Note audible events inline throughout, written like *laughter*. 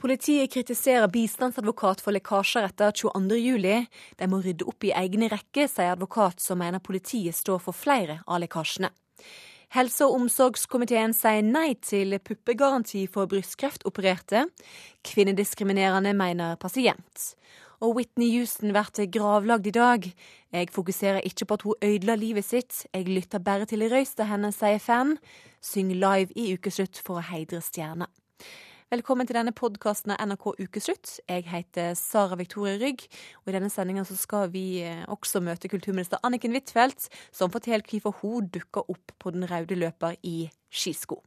Politiet kritiserer bistandsadvokat for lekkasjer etter 22.07. De må rydde opp i egne rekker, sier advokat som mener politiet står for flere av lekkasjene. Helse- og omsorgskomiteen sier nei til puppegaranti for brystkreftopererte. Kvinnediskriminerende mener pasient. Og Whitney Houston blir gravlagd i dag. Jeg fokuserer ikke på at hun ødela livet sitt, jeg lytter bare til røysta hennes, sier fan. Syng live i ukeslutt for å heidre stjerna. Velkommen til denne podkasten av NRK Ukeslutt. Jeg heter Sara Victoria Rygg, og i denne sendinga skal vi eh, også møte kulturminister Anniken Huitfeldt, som forteller hvorfor hun dukka opp på den røde løper i skisko.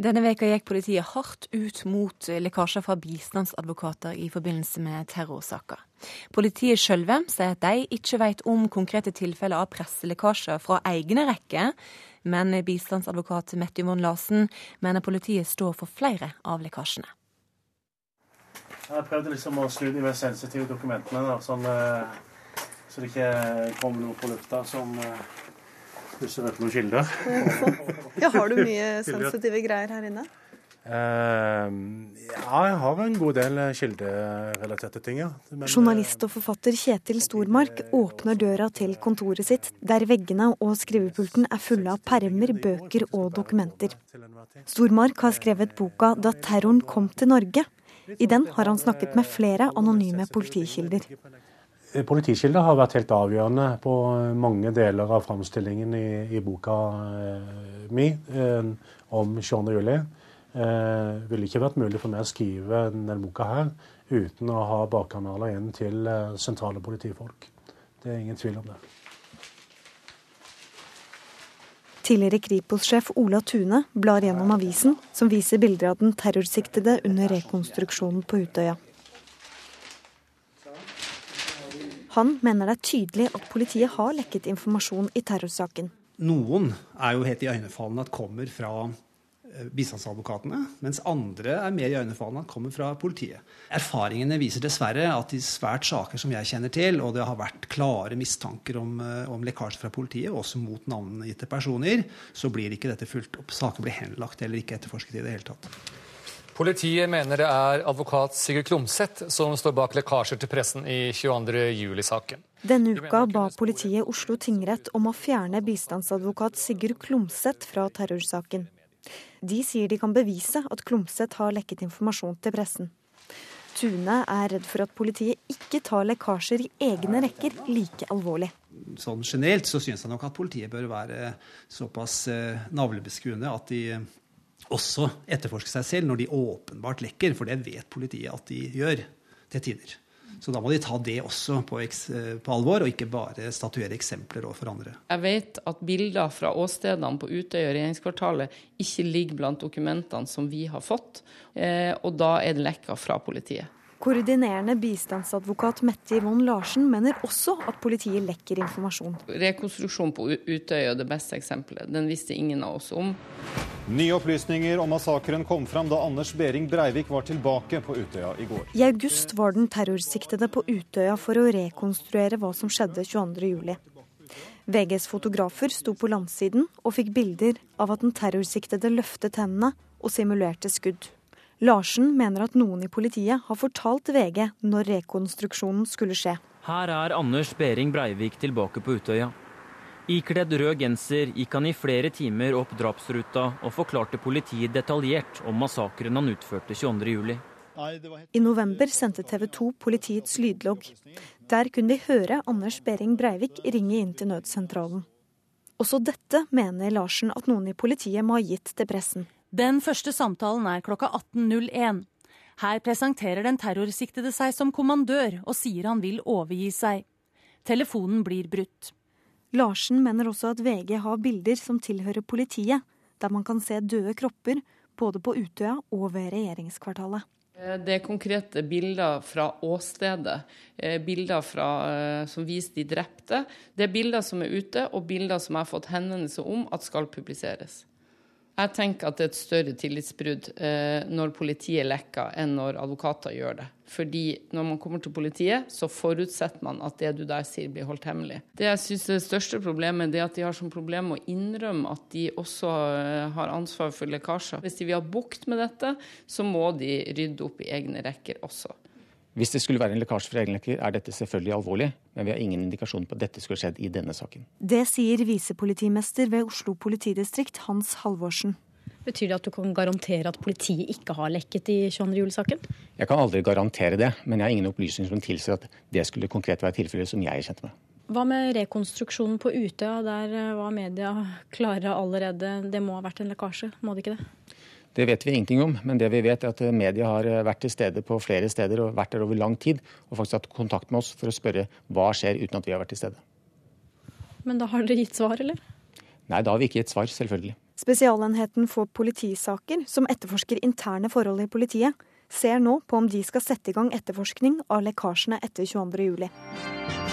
Denne veka gikk politiet hardt ut mot lekkasjer fra bistandsadvokater i forbindelse med terrorsaker. Politiet sjølve sier at de ikke vet om konkrete tilfeller av presselekkasjer fra egne rekker, men bistandsadvokat Mette Yvonne Larsen mener politiet står for flere av lekkasjene. Jeg prøvde liksom å snu de mest sensitive dokumentene, da, sånn, eh, så det ikke kommer noe på lufta som pusser eh, opp noen kilder. ja, har du mye *laughs* sensitive greier her inne? Uh, ja, jeg har en god del kilderelaterte ting, ja. Men, Journalist og forfatter Kjetil Stormark åpner døra til kontoret sitt, der veggene og skrivepulten er fulle av permer, bøker og dokumenter. Stormark har skrevet boka 'Da terroren kom til Norge'. I den har han snakket med flere anonyme politikilder. Eh, politikilder har vært helt avgjørende på mange deler av framstillingen i, i boka eh, mi eh, om 22. juli eh, ville ikke vært mulig for meg å skrive denne boka her uten å ha bakkanaler inn til eh, sentrale politifolk. Det er ingen tvil om det. Tidligere Kripos-sjef Ola Tune blar gjennom avisen, som viser bilder av den terrorsiktede under rekonstruksjonen på Utøya. Han mener det er tydelig at politiet har lekket informasjon i terrorsaken. Noen er jo helt iøynefallende at kommer fra Eh, bistandsadvokatene, mens andre er mer iøynefallende kommer fra politiet. Erfaringene viser dessverre at i svært saker som jeg kjenner til, og det har vært klare mistanker om, eh, om lekkasje fra politiet, også mot navngitte personer, så blir ikke dette fulgt opp. Saker blir henlagt eller ikke etterforsket i det hele tatt. Politiet mener det er advokat Sigurd Klomsæt som står bak lekkasjer til pressen i 22.07-saken. Denne uka ba politiet Oslo tingrett om å fjerne bistandsadvokat Sigurd Klomsæt fra terrorsaken. De sier de kan bevise at Klomsæt har lekket informasjon til pressen. Tune er redd for at politiet ikke tar lekkasjer i egne rekker like alvorlig. Sånn Generelt så syns jeg nok at politiet bør være såpass eh, navlebeskuende at de også etterforske seg selv når de åpenbart lekker, for det vet politiet at de gjør til tider. Så da må de ta det også på, på alvor, og ikke bare statuere eksempler overfor andre. Jeg vet at bilder fra åstedene på Utøya og regjeringskvartalet ikke ligger blant dokumentene som vi har fått, eh, og da er det lekka fra politiet. Koordinerende bistandsadvokat Mette Yvonne Larsen mener også at politiet lekker informasjon. Rekonstruksjonen på Utøya er det beste eksempelet. Den visste ingen av oss om. Nye opplysninger om massakren kom fram da Anders Behring Breivik var tilbake på Utøya i går. I august var den terrorsiktede på Utøya for å rekonstruere hva som skjedde 22.07. VGs fotografer sto på landsiden og fikk bilder av at den terrorsiktede løftet hendene og simulerte skudd. Larsen mener at noen i politiet har fortalt VG når rekonstruksjonen skulle skje. Her er Anders Behring Breivik tilbake på Utøya. Ikledd rød genser gikk han i flere timer opp drapsruta og forklarte politiet detaljert om massakren han utførte 22.07. I november sendte TV 2 politiets lydlogg. Der kunne vi høre Anders Behring Breivik ringe inn til nødsentralen. Også dette mener Larsen at noen i politiet må ha gitt til pressen. Den første samtalen er klokka 18.01. Her presenterer den terrorsiktede seg som kommandør og sier han vil overgi seg. Telefonen blir brutt. Larsen mener også at VG har bilder som tilhører politiet, der man kan se døde kropper både på Utøya og ved regjeringskvartalet. Eh, det er konkrete bilder fra åstedet, eh, bilder fra, eh, som viser de drepte. Det er bilder som er ute, og bilder som jeg har fått henvendelse om at skal publiseres. Jeg tenker at det er et større tillitsbrudd eh, når politiet lekker, enn når advokater gjør det. Fordi når man kommer til politiet, så forutsetter man at det du der sier, blir holdt hemmelig. Det jeg synes er det største problemet, er at de har som problem å innrømme at de også eh, har ansvar for lekkasjer. Hvis de vil ha bukt med dette, så må de rydde opp i egne rekker også. Hvis det skulle være en lekkasje fra egenlekker, er dette selvfølgelig alvorlig, men vi har ingen indikasjon på at dette skulle skjedd i denne saken. Det sier visepolitimester ved Oslo politidistrikt Hans Halvorsen. Betyr det at du kan garantere at politiet ikke har lekket i 22. juli-saken? Jeg kan aldri garantere det, men jeg har ingen opplysninger som tilsier at det skulle konkret være tilfellet som jeg er kjent med. Hva med rekonstruksjonen på Utøya? Der eh, var media klare allerede. Det må ha vært en lekkasje, må det ikke det? Det vet vi ingenting om, men det vi vet er at media har vært til stede på flere steder og vært der over lang tid, og faktisk hatt kontakt med oss for å spørre hva skjer uten at vi har vært til stede. Men da har dere gitt svar, eller? Nei, da har vi ikke gitt svar, selvfølgelig. Spesialenheten for politisaker, som etterforsker interne forhold i politiet, ser nå på om de skal sette i gang etterforskning av lekkasjene etter 22.07.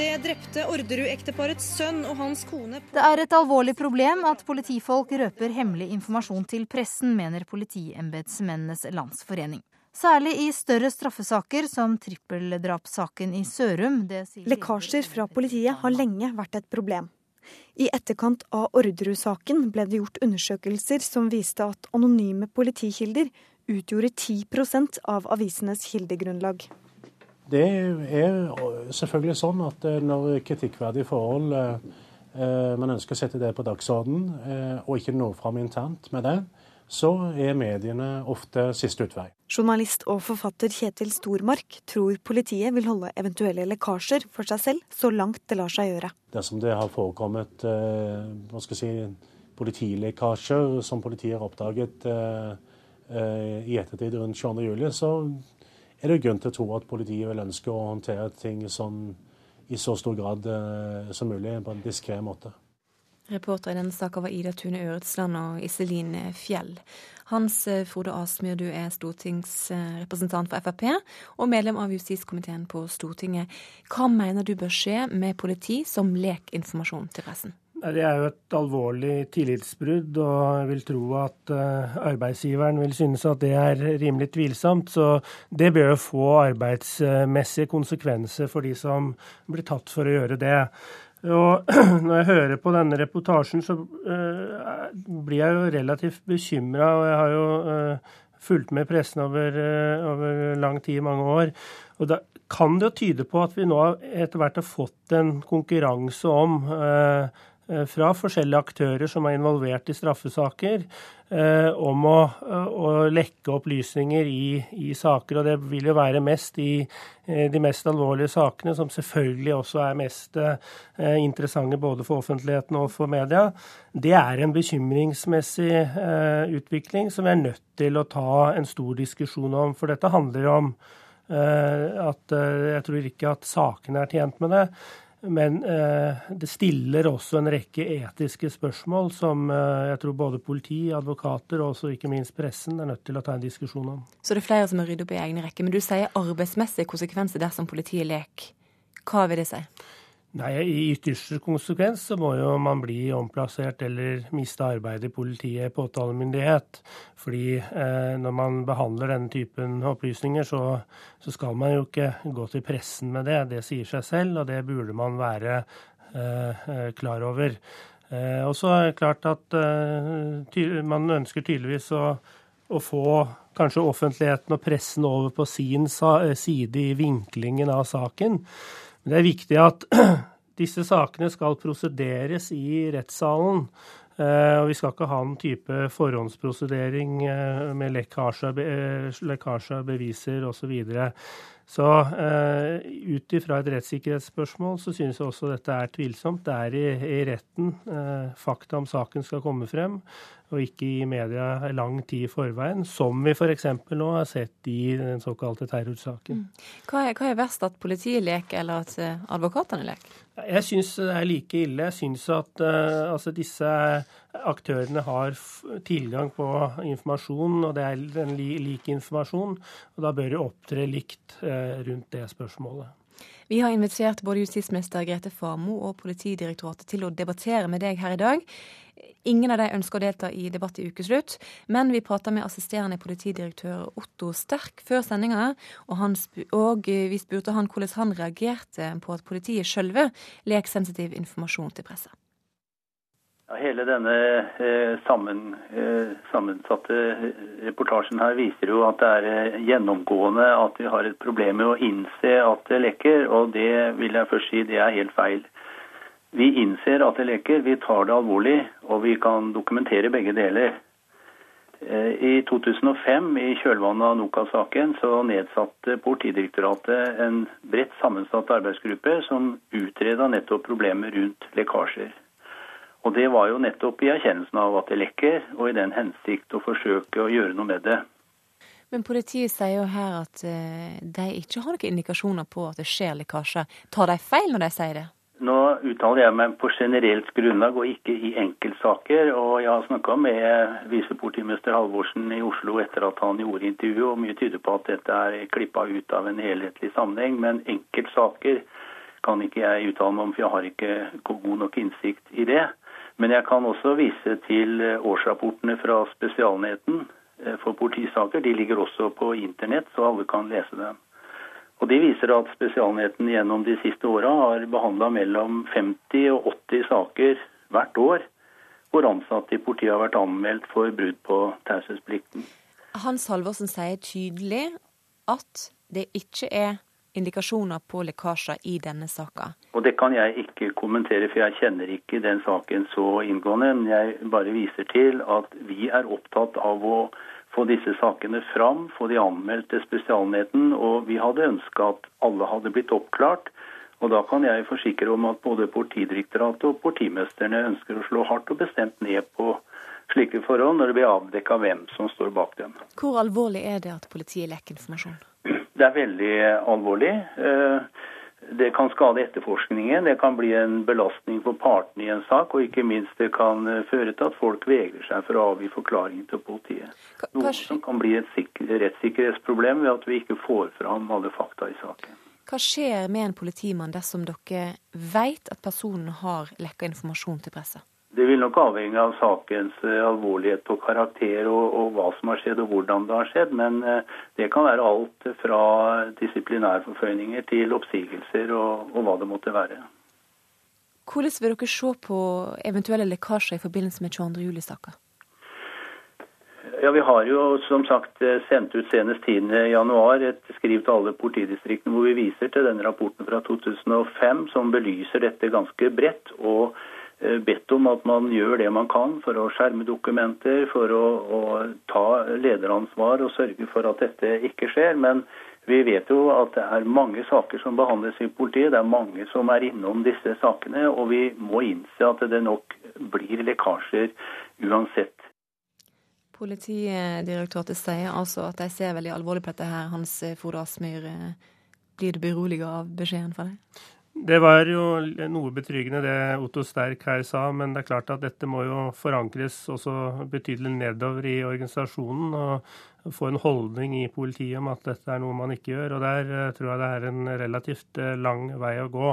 Det drepte Orderud-ekteparets sønn og hans kone Det er et alvorlig problem at politifolk røper hemmelig informasjon til pressen, mener Politiembetsmennenes Landsforening. Særlig i større straffesaker som trippeldrapssaken i Sørum. Lekkasjer fra politiet har lenge vært et problem. I etterkant av Orderud-saken ble det gjort undersøkelser som viste at anonyme politikilder utgjorde 10% av avisenes kildegrunnlag. Det er selvfølgelig sånn at eh, når kritikkverdige forhold eh, man ønsker å sette det på dagsorden, eh, og ikke nå fram internt med det, så er mediene ofte siste utvei. Journalist og forfatter Kjetil Stormark tror politiet vil holde eventuelle lekkasjer for seg selv så langt det lar seg gjøre. Dersom det har forekommet hva skal jeg si, politilekkasjer som politiet har oppdaget i ettertid rundt 22.07, så er det grunn til å tro at politiet vil ønske å håndtere ting sånn i så stor grad eh, som mulig på en diskré måte. Reporter i denne saken var Ida Tune Øretsland og Iselin Fjell. Hans eh, Frode Asmyr, du er stortingsrepresentant for Frp og medlem av justiskomiteen på Stortinget. Hva mener du bør skje med politi som leker informasjon til pressen? Det er jo et alvorlig tillitsbrudd, og jeg vil tro at uh, arbeidsgiveren vil synes at det er rimelig tvilsomt. Så det bør jo få arbeidsmessige konsekvenser for de som blir tatt for å gjøre det. Og *clears throat* når jeg hører på denne reportasjen, så uh, blir jeg jo relativt bekymra. Og jeg har jo uh, fulgt med pressen over, over, lang tid, mange år. Og da kan det jo tyde på at vi nå etter hvert har fått en konkurranse om Eh, fra forskjellige aktører som er involvert i straffesaker, eh, om å, å lekke opplysninger i, i, saker. Og det vil jo være mest i eh, de mest alvorlige sakene, som selvfølgelig også er mest interessante både for offentligheten og for media. Det er en bekymringsmessig utvikling som vi er nødt til å ta en stor diskusjon om. For dette handler om at jeg tror ikke at sakene er tjent med det. Men eh, det stiller også en rekke etiske spørsmål som eh, jeg tror både politi, advokater og ikke minst pressen er nødt til å ta en diskusjon om. Så det er flere som må rydde opp i egne rekker. Men du sier arbeidsmessige konsekvenser dersom politiet leker. Hva vil det si? Nei, I ytterste konsekvens så må jo man bli omplassert eller miste arbeidet i politiet, påtalemyndighet. Fordi eh, når man behandler denne typen opplysninger, så, så, skal man jo ikke gå til pressen med det. Det sier seg selv, og det burde man være eh, eh klar over. Eh, og så er det klart at eh, man ønsker tydeligvis å, å få kanskje offentligheten og pressen over på sin side i vinklingen av saken. Men det er viktig at *clears throat* disse sakene skal prosederes i rettssalen. Eh, og vi skal ikke ha en type forhåndsprosedering eh, med lekkasje av beviser osv. Så uh, ut ifra et rettssikkerhetsspørsmål så synes jeg også dette er tvilsomt. Det er i, i retten uh, fakta om saken skal komme frem og ikke i media lang tid i forveien, som vi f.eks. nå har sett i den såkalte terrorsaken. Mm. Hva, er, hva er verst, at politiet leker eller at uh, advokatene leker? Jeg syns det er like ille. Jeg syns at uh, altså disse aktørene har tilgang på informasjon, og det er en li, lik informasjon. og Da bør de opptre likt uh, rundt det spørsmålet. Vi har invitert både justisminister Grete Farmo og Politidirektoratet til å debattere med deg her i dag. Ingen av de ønsker å delta i debatt i ukeslutt, men vi prata med assisterende politidirektør Otto Sterk før sendinga, og, og, vi spurte han hvordan han reagerte på at politiet sjølve leker sensitiv informasjon til pressa. Hele denne eh, sammen, eh, sammensatte reportasjen her viser jo at det er eh, gjennomgående at vi har et problem med å innse at det lekker, og det vil jeg først si det er helt feil. Vi innser at det leker, vi tar det alvorlig, og vi kan dokumentere begge deler. Eh, I 2005, i kjølvannet av Nokas-saken, så nedsatte Politidirektoratet en bredt sammensatt arbeidsgruppe som utreda nettopp problemet rundt lekkasjer. Og Det var jo nettopp i erkjennelsen av at det lekker, og i den hensikt å forsøke å gjøre noe med det. Men politiet sier jo her at eh, de ikke har noen indikasjoner på at det skjer lekkasjer. Tar de feil når de sier det? Nå uttaler jeg meg på generelt grunnlag og ikke i enkeltsaker. og Jeg har snakka med visepolitimester Halvorsen i Oslo etter at han gjorde intervjuet, og mye tyder på at dette er klippa ut av en helhetlig sammenheng. Men enkeltsaker kan ikke jeg uttale meg om, for jeg har ikke god nok innsikt i det. Men jeg kan også vise til eh, årsrapportene fra Spesialenheten eh, for politisaker. De ligger også på internett, så alle kan lese dem. Og De viser at Spesialenheten gjennom de siste åra har behandla mellom 50 og 80 saker hvert år hvor ansatte i politiet har vært anmeldt for brudd på taushetsplikten. Hans Halvorsen sier tydelig at det ikke er indikasjoner på lekkasjer i denne saka. Og Det kan jeg ikke kommentere, for jeg kjenner ikke den saken så inngående. Men jeg bare viser til at vi er opptatt av å få disse sakene fram, få de anmeldt til Spesialenheten. Og vi hadde ønska at alle hadde blitt oppklart. Og da kan jeg forsikre om at både Politidirektoratet og politimesterne ønsker å slå hardt og bestemt ned på slike forhold når det blir avdekka hvem som står bak dem. Hvor alvorlig er det at politiet lekker informasjon? Det er veldig alvorlig. Eh, det kan skade etterforskningen, det kan bli en belastning for partene i en sak, og ikke minst det kan eh, føre til at folk vegrer seg for å avgi forklaring til politiet. Noe som kan bli et rettssikkerhetsproblem ved at vi ikke får fram alle fakta i saken. Hva skjer med en politimann dersom dere vet at personen har lekka informasjon til pressa? Det vil nok avhenge av sakens eh, alvorlighet og karakter og, og, hva som har skjedd og hvordan det har skjedd. Men eh, det kan være alt fra disiplinærforføyninger til oppsigelser og, og hva det måtte være. Hvordan vil dere se på eventuelle lekkasjer i forbindelse med 22. juli-saka? Ja, Vi har jo som sagt eh, sendt ut senest 10.1 et skriv til alle politidistriktene hvor vi viser til denne rapporten fra 2005 som belyser dette ganske bredt. og bedt om at man gjør det man kan for å skjerme dokumenter, for å, å, ta lederansvar og sørge for at dette ikke skjer. Men vi vet jo at det er mange saker som behandles i politiet. Det er mange som er innom disse sakene, og vi må innse at det nok blir lekkasjer uansett. Politidirektoratet sier altså at de ser veldig alvorlig på dette her. Hans Frode Asmyr, eh, blir du beroliget av beskjeden fra deg? Det var jo noe betryggende det Otto Sterk her sa, men det er klart at dette må jo forankres også betydelig nedover i organisasjonen. og Få en holdning i politiet om at dette er noe man ikke gjør. og Der eh, tror jeg det er en relativt eh, lang vei å gå.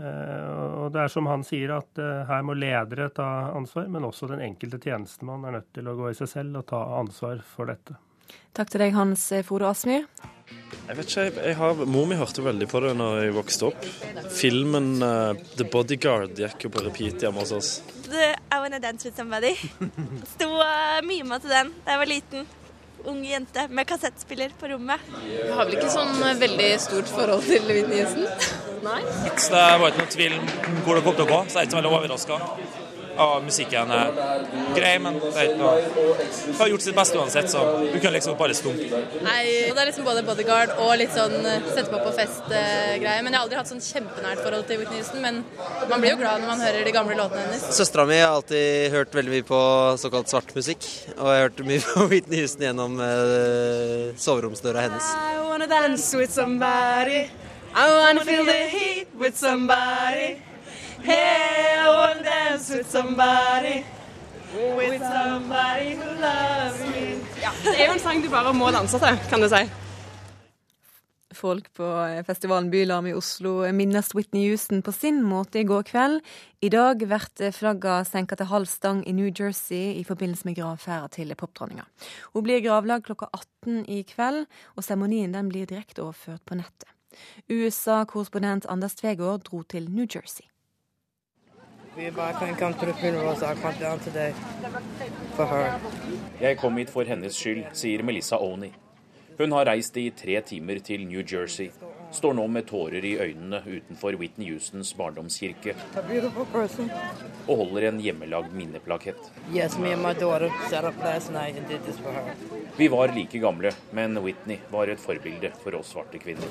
Eh, og det er som han sier, at her må ledere ta ansvar, men også den enkelte tjenestemann er nødt til å gå i seg selv og ta ansvar for dette. Takk til deg, Hans Frode Asmyr. Jeg vet ikke, jeg, har, Mor mi hørte veldig på det når jeg vokste opp. Filmen uh, The Bodyguard gikk jo på repeat hjemme hos oss. The, I Wanna Dance With Somebody. *laughs* Sto uh, mima til den da jeg var liten. Ung jente med kassettspiller på rommet. Jeg har vel ikke sånn eh, veldig stort forhold til Whitney Houston. Nei. Så det var ikke noe tvil om hvor det kom til å gå, så jeg er ikke så veldig overraska og musikken er grei, men det er ikke noe Har gjort sitt beste uansett, så du kan liksom bare stumpe. Nei, det er liksom både bodyguard og litt sånn eh, sette på på fest-greie. Men jeg har aldri hatt sånn kjempenært forhold til Whitney Houston, men man blir jo glad når man hører de gamle låtene hennes. Søstera mi har alltid hørt veldig mye på såkalt svart musikk, og jeg har hørt mye på Whitney Houston gjennom uh, soveromsdøra hennes. I wanna dance with somebody. I wanna feel the heat with somebody. Hey, I wanna dance with somebody. With somebody who loves me. Ja, det er jo en sang du bare må danse til, kan du si. Folk på festivalen Bylarm i Oslo minnes Whitney Houston på sin måte i går kveld. I dag blir flagga senka til halv stang i New Jersey i forbindelse med gravferda til popdronninga. Hun blir gravlagt klokka 18 i kveld, og seremonien blir direkte overført på nettet. USA-korrespondent Anders Tvegård dro til New Jersey. Jeg kom hit for hennes skyld, sier Melissa Oney. Hun har reist i tre timer til New Jersey. Står nå med tårer i øynene utenfor Whitney Houstons barndomskirke. Og holder en hjemmelagd minneplakett. Yes, Vi var like gamle, men Whitney var et forbilde for oss svarte kvinner.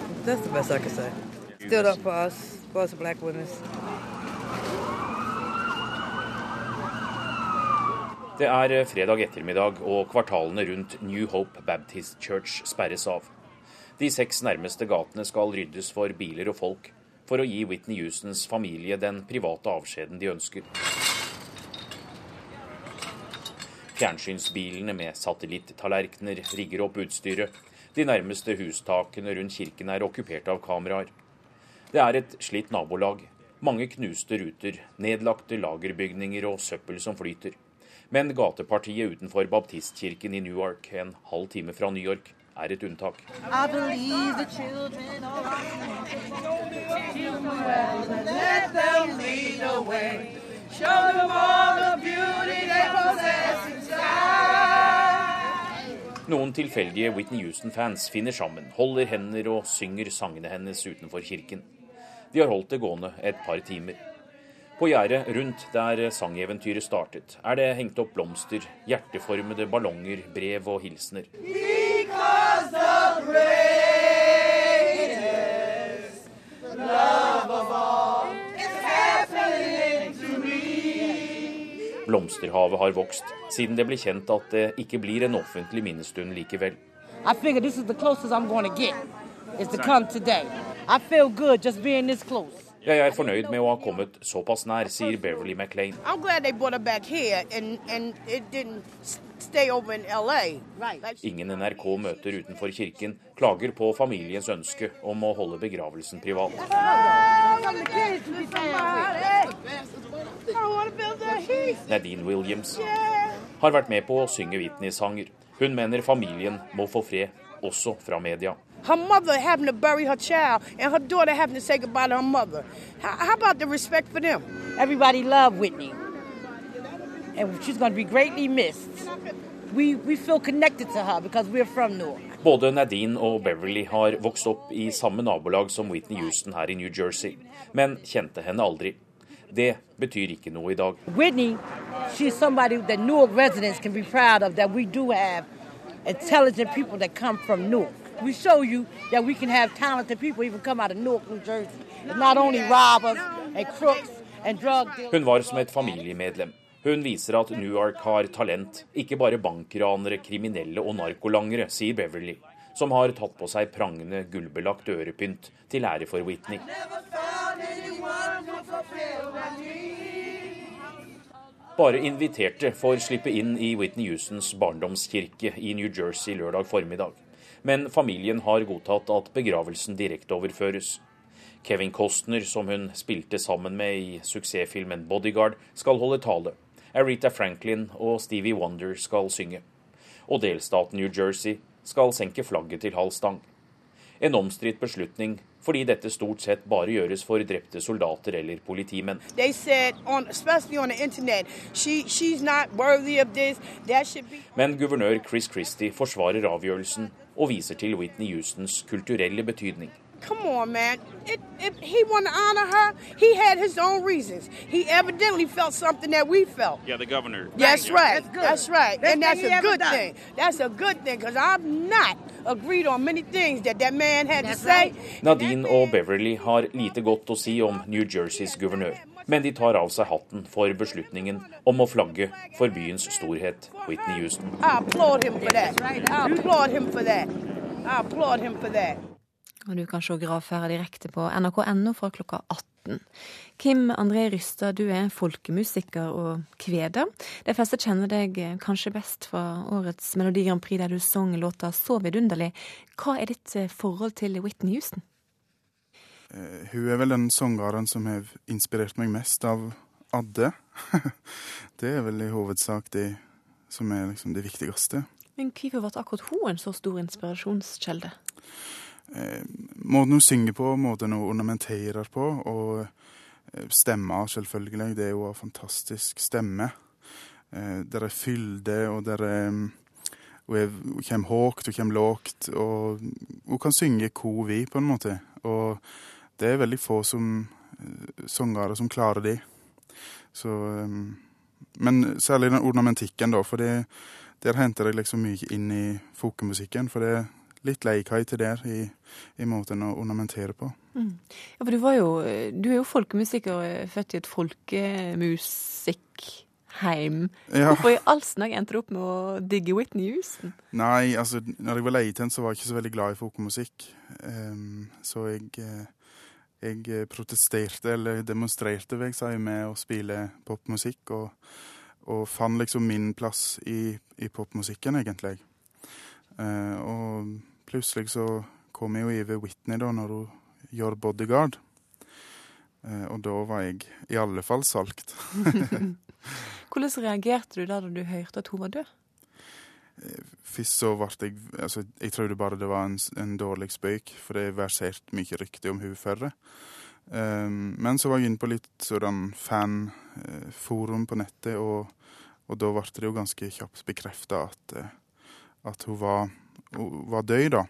Det er eh, fredag ettermiddag, og kvartalene rundt New Hope Baptist Church sperres av. De seks nærmeste gatene skal ryddes for biler og folk, for å gi Whitney Houstons familie den private avskjeden de ønsker. Fjernsynsbilene med satellittallerkener rigger opp utstyret. De nærmeste hustakene rundt kirken er okkupert av kameraer. Det er et slitt nabolag. Mange knuste ruter, nedlagte lagerbygninger og søppel som flyter. Men gatepartiet utenfor baptistkirken i Newark, en halv time fra New York, er et unntak. Noen tilfeldige Whitney Houston-fans finner sammen, holder hender og synger sangene hennes utenfor kirken. De har holdt det gående et par timer. På gjerdet rundt der sangeventyret startet, er det hengt opp blomster, hjerteformede ballonger, brev og hilsener. Blomsterhavet har vokst siden det ble kjent at det ikke blir en offentlig minnestund likevel. I figure this is the closest I'm going to get, is to come today. I feel good just being this close. Jeg er fornøyd med å ha kommet såpass nær, sier Beverly McLean. Ingen NRK møter utenfor kirken klager på familiens ønske om å holde begravelsen privat. Nadine Williams har vært med på å synge Whitney-sanger. Hun mener familien må få fred, også fra media. Her mother having to bury her child and her daughter having to say goodbye to her mother. How, how about the respect for them? Everybody loved Whitney. And she's going to be greatly missed. We, we feel connected to her because we're from Newark. Både Nadine og Beverly har vokst opp i samme nabolag som Whitney Houston her i New Jersey, men kjente henne aldri. Det betyr ikke noe i dag. Whitney, she's somebody that Newark residents can be proud of, that we do have intelligent people that come from Newark. We show you that we can have talented people even come out of Newark, New Jersey. Not only robbers and crooks and drug. Hun var som et familiemedlem. Hun viser at Newark har talent, ikke bare bankranere, kriminelle og narkolangere, sier Beverly, som har tatt på seg prangende gullbelagt ørepynt til ære for Whitney. Bare inviterte får slippe inn i Whitney Houstons barndomskirke i New Jersey lørdag formiddag men familien har godtatt at begravelsen direkteoverføres. Kevin Costner, som hun spilte sammen med i suksessfilmen 'Bodyguard', skal holde tale. Aretha Franklin og Stevie Wonder skal synge. Og delstaten New Jersey skal senke flagget til halv stang. En omstridt beslutning fordi dette stort sett bare gjøres for drepte soldater eller politimenn. Men guvernør Chris Christie forsvarer avgjørelsen og viser til Whitney Houstons kulturelle betydning. Come on, man. It, it, he wanted to honor her. He had his own reasons. He evidently felt something that we felt. Yeah, the governor. That's right. That's, that's right. Best and that's a good done. thing. That's a good thing because I've not agreed on many things that that man had that's to say. Right. Nadine og Beverly har lite godt å si om New Jerseys guvernør. Men de tar av seg hatten for beslutningen om å flagge for byens storhet, Whitney Houston. Og du kan se gravferda direkte på nrk.no fra klokka 18 Houston. Kim André Rystad, du er folkemusiker og kveder. De fleste kjenner deg kanskje best fra årets Melodi Grand Prix der du sang låta 'Så vidunderlig'. Hva er ditt forhold til Whitney Houston? Uh, hun er vel den sangeren som har inspirert meg mest av Adde. *laughs* det er vel i hovedsak det som er liksom det viktigste. Men hvorfor ble akkurat hun en så stor inspirasjonskjelde? Eh, måten hun synger på, måten hun ornamenterer på, og eh, stemma, selvfølgelig. Det er jo en fantastisk stemme. Eh, der er fylde, og der er Hun kommer høyt, hun kommer lågt, og hun kan synge hvor vi, på en måte. Og det er veldig få som sangere som klarer det. Så men særlig den ornamentikken, da. For det, der henter jeg liksom mye inn i folkemusikken. For det litt leikai til der i, i, måten å ornamentere på. Mm. Ja, for du var jo Du er jo folkemusiker, født i et folkemusikkheim. Ja. Hvorfor i all snakk endte du opp med å digge Whitney Houston? Nei, altså, når jeg var leiten, så var jeg ikke så veldig glad i folkemusikk. Um, så jeg uh, jeg eh, protesterte, eller demonstrerte, vil jeg si, med å spille popmusikk. Og, og fant liksom min plass i, i popmusikken, egentlig. Uh, og plutselig så kom jeg jo over Whitney da, når hun gjør Bodyguard. Eh, og da var jeg i alle fall solgt. *laughs* *laughs* Hvordan reagerte du da, du hørte at hun var død? Først så ble jeg altså, Jeg trodde bare det var en, en dårlig spøk, for det verserte mye rykte om hun før. Um, men så var jeg inne på litt sånn fanforum på nettet, og, og da ble det jo ganske kjapt bekrefta at, at, hun var, var død, da.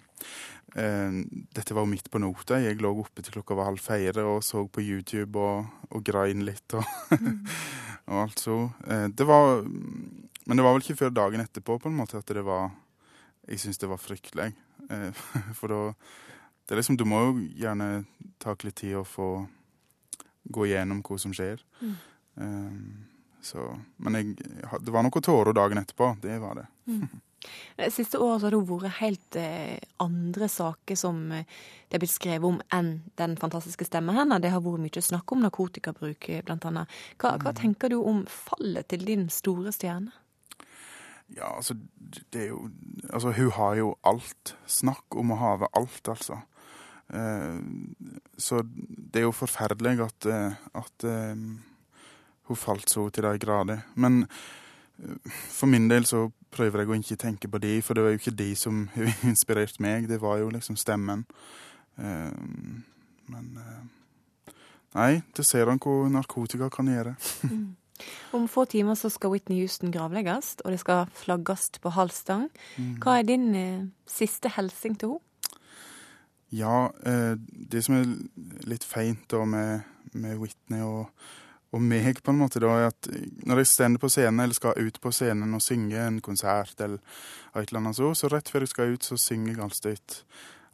Um, dette var jo midt på nota. Jeg lå oppe til klokka var halv fire og så på YouTube og, og grein litt og, mm. *laughs* og alt så. Uh, det var men det var vel ikke før dagen etterpå på en måte at det var Jeg syns det var fryktelig. Eh, *laughs* for da det er liksom, Du må jo gjerne ta litt tid og få gå igjennom hva som skjer. Mm. Um, så, men jeg, det var noen tårer dagen etterpå. Det var det. Mm. *laughs* Siste året har det vært helt eh, andre saker som eh, det er blitt skrevet om enn den fantastiske stemmen hennes. Det har vært mye snakk om narkotikabruk, blant annet. Hva, hva mm. tenker du om fallet til din store stjerne? Ja, altså, det er jo Altså, hun har jo alt. Snakk om å have alt, altså. Eh, så det er jo forferdelig at, eh, at eh, hun falt så til de grader. Men eh, for min del så prøver jeg å ikke tenke på de, for det var jo ikke de som *laughs* inspirerte meg. Det var jo liksom stemmen. Uh, men uh, Nei, det ser han hva narkotika kan gjøre. Mm. *laughs* Om få timer så skal Whitney Houston gravlegges, og det skal flagges på halv stang. Mm. Hva er din uh, siste hilsen til henne? Ja, det som er litt feint da med, med Whitney og, og, meg, på en måte, da, er at når jeg står på scenen eller skal ut på scenen og synge en konsert, eller et eller annet så, så rett før jeg skal ut, så synger jeg alltid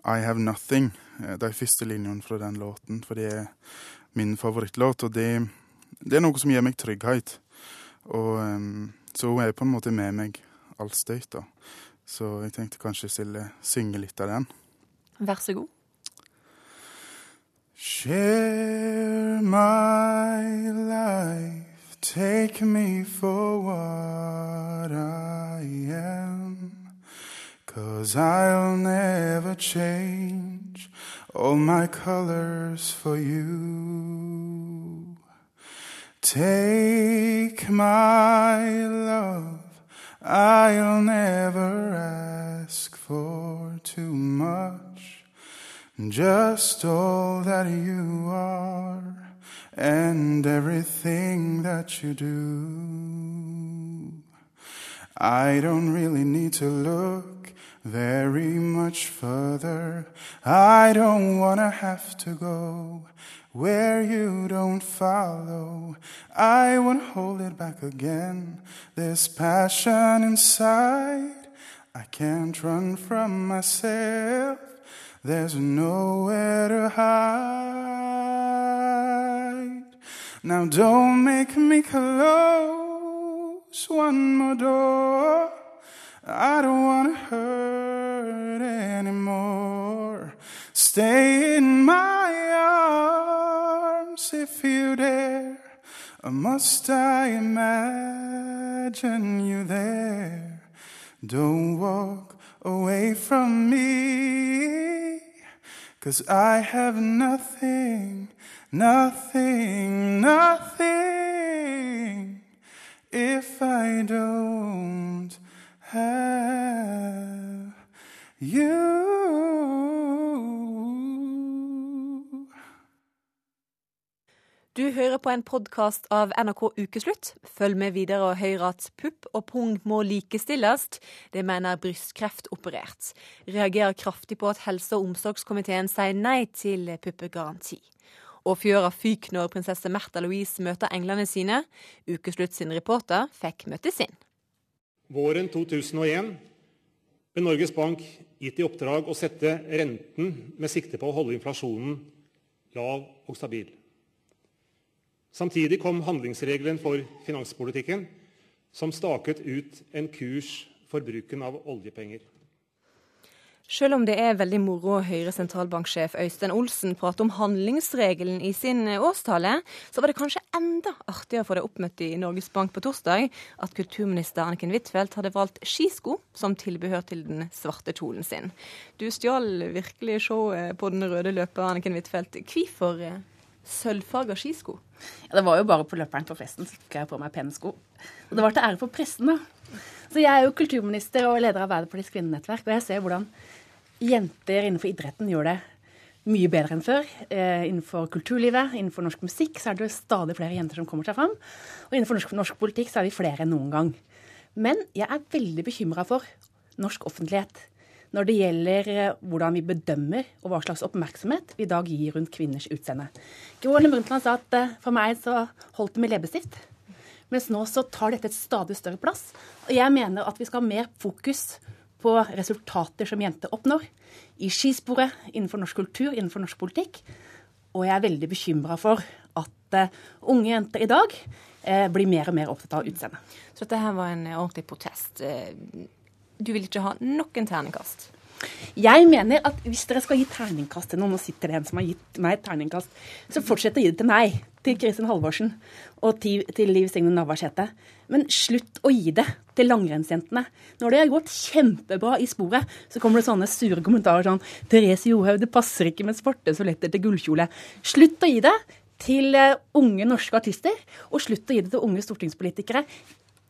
I Have Nothing. Eh, de første linjene fra den låten, for det er min favorittlåt. og det det er noe som gir meg trygghet. Og um, så hun er på en måte med meg allstøyt, da. Så jeg tenkte kanskje stille synge litt av den. Vær så god. Share my life, take me for what I am. Cause I'll never change all my colors for you. Take my love, I'll never ask for too much. Just all that you are and everything that you do. I don't really need to look very much further. I don't wanna have to go where you don't follow. I won't hold it back again. This passion inside, I can't run from myself. There's nowhere to hide. Now don't make me close one more door. I don't want to hurt anymore. Stay in my arms if you dare. Or Must I imagine you there? Don't walk away from me. Cause I have nothing, nothing, nothing if I don't have you. Du hører på en podkast av NRK Ukeslutt. Følg med videre og hør at pupp og pung må likestilles. Det mener Brystkreftoperert. Reagerer kraftig på at helse- og omsorgskomiteen sier nei til puppegaranti. Og fjøra fyk når prinsesse Märtha Louise møter englene sine. Ukeslutt sin reporter fikk møte sin. Våren 2001 ble Norges Bank gitt i oppdrag å sette renten med sikte på å holde inflasjonen lav og stabil. Samtidig kom handlingsregelen for finanspolitikken, som staket ut en kurs for bruken av oljepenger. Selv om det er veldig moro å høre sentralbanksjef Øystein Olsen prate om handlingsregelen i sin årstale, så var det kanskje enda artigere for det oppmøtte i Norges Bank på torsdag at kulturminister Anniken Huitfeldt hadde valgt skisko som tilbehør til den svarte kjolen sin. Du stjal virkelig showet på den røde løper, Anniken Huitfeldt. Hvorfor sølvfarga skisko? Ja, det var jo bare på løperen på festen så fikk jeg på meg pennesko. Og det var til ære for pressen, da. Så jeg er jo kulturminister og leder av Arbeiderpartiets kvinnenettverk, og jeg ser hvordan jenter innenfor idretten gjør det mye bedre enn før. Eh, innenfor kulturlivet, innenfor norsk musikk, så er det jo stadig flere jenter som kommer seg fram. Og innenfor norsk, norsk politikk så er vi flere enn noen gang. Men jeg er veldig bekymra for norsk offentlighet når det gjelder eh, hvordan vi bedømmer og hva slags oppmerksomhet vi i dag gir rundt kvinners utseende. Gro Harlem Brundtland sa at eh, for meg så holdt det med leppestift. Mens nå så tar dette et stadig større plass. Og jeg mener at vi skal ha mer fokus på resultater som jenter oppnår. I skisporet, innenfor norsk kultur, innenfor norsk politikk. Og jeg er veldig bekymra for at uh, unge jenter i dag uh, blir mer og mer opptatt av utseendet. Så dette her var en ordentlig protest. Uh, du vil ikke ha noen terningkast? Jeg mener at hvis dere skal gi terningkast til noen, nå sitter det en som har gitt meg terningkast, så fortsett å gi det til meg, til Kristin Halvorsen og til, til Liv Signe Navarsete. Men slutt å gi det til langrennsjentene. Når det har gått kjempebra i sporet, så kommer det sånne sure kommentarer sånn Therese Johaug, det passer ikke med svarte soletter til gullkjole. Slutt å gi det til uh, unge norske artister, og slutt å gi det til unge stortingspolitikere.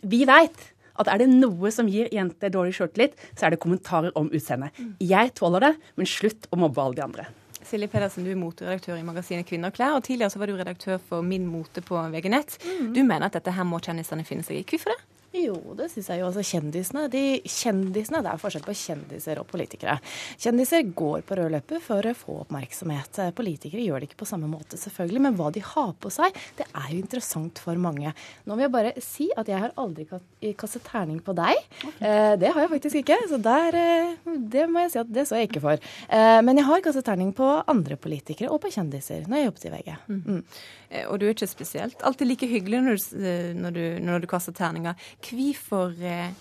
Vi veit at er det noe som gir jenter dårlig sjøltillit, så er det kommentarer om utseendet. Jeg tåler det, men slutt å mobbe alle de andre. Silje Pedersen, du er moteredaktør i magasinet Kvinner og klær, og tidligere så var du redaktør for Min mote på VG Nett. Mm. Du mener at dette her må kjendisene finne seg i. Hvorfor det? Jo, det syns jeg jo. Altså kjendisene, de, kjendisene, Det er forskjell på kjendiser og politikere. Kjendiser går på rød løper for å få oppmerksomhet. Politikere gjør det ikke på samme måte, selvfølgelig. Men hva de har på seg, det er jo interessant for mange. Nå vil jeg bare si at jeg har aldri kastet terning på deg. Okay. det har jeg faktisk ikke. Så der, eh, det må jeg si at det så jeg ikke for. Eh, men jeg har kastet terning på andre politikere og på kjendiser når jeg jobbet i VG. Mm. Mm. Eh, og du er ikke spesielt alltid like hyggelig når du, når du, når du kaster terninger. Hvorfor eh,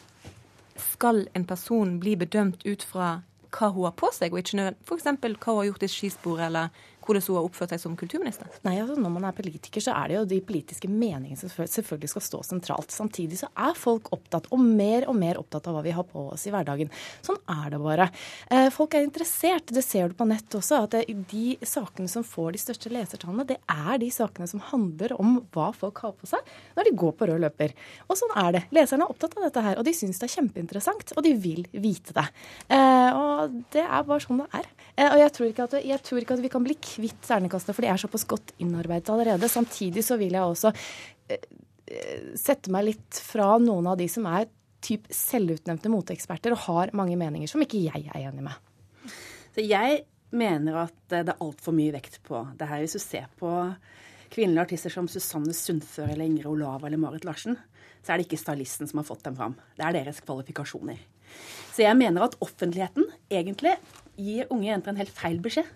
skal en person bli bedømt ut fra hva hun har på seg, og ikke f.eks. hva hun har gjort i skisporet, eller hvordan hun har oppført seg som kulturminister? Nei, altså Når man er politiker, så er det jo de politiske meningene som selvfølgelig skal stå sentralt. Samtidig så er folk opptatt, og mer og mer opptatt av hva vi har på oss i hverdagen. Sånn er det bare. Eh, folk er interessert. Det ser du på nett også. At de sakene som får de største lesertallene, det er de sakene som handler om hva folk har på seg når de går på rød løper. Og sånn er det. Leserne er opptatt av dette her, og de syns det er kjempeinteressant. Og de vil vite det. Eh, og det er bare sånn det er. Eh, og jeg tror ikke at, tror ikke at vi kan bli kvitt terningkastet, for de er såpass godt innarbeidet allerede. Samtidig så vil jeg også eh, sette meg litt fra noen av de som er typ selvutnevnte moteeksperter og har mange meninger som ikke jeg er enig med. Så jeg mener at det er altfor mye vekt på det her. Hvis du ser på kvinnelige artister som Susanne Sundfør eller Ingrid Olava eller Marit Larsen, så er det ikke stylisten som har fått dem fram. Det er deres kvalifikasjoner. Så jeg mener at offentligheten egentlig gir unge jenter en helt feil beskjed.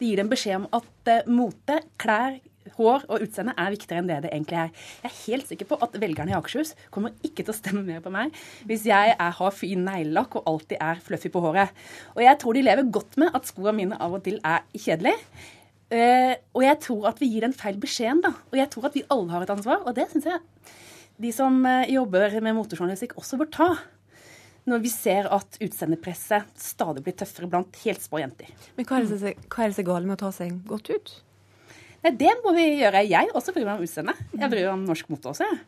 Det gir dem beskjed om at uh, mote, klær, hår og utseende er viktigere enn det det egentlig er. Jeg er helt sikker på at velgerne i Akershus kommer ikke til å stemme mer på meg hvis jeg er, har fin neglelakk og alltid er fluffy på håret. Og jeg tror de lever godt med at skoene mine av og til er kjedelige. Uh, og jeg tror at vi gir den feil beskjeden, da. Og jeg tror at vi alle har et ansvar, og det syns jeg de som uh, jobber med motorjournalistikk også bør ta. Når vi ser at utseendepresset stadig blir tøffere blant helt små jenter. Men hva er det som er galt med å ta seg godt ut? Nei, Det må vi gjøre. Jeg også bryr meg om utseendet. Jeg bryr meg om norsk mote også. Jeg.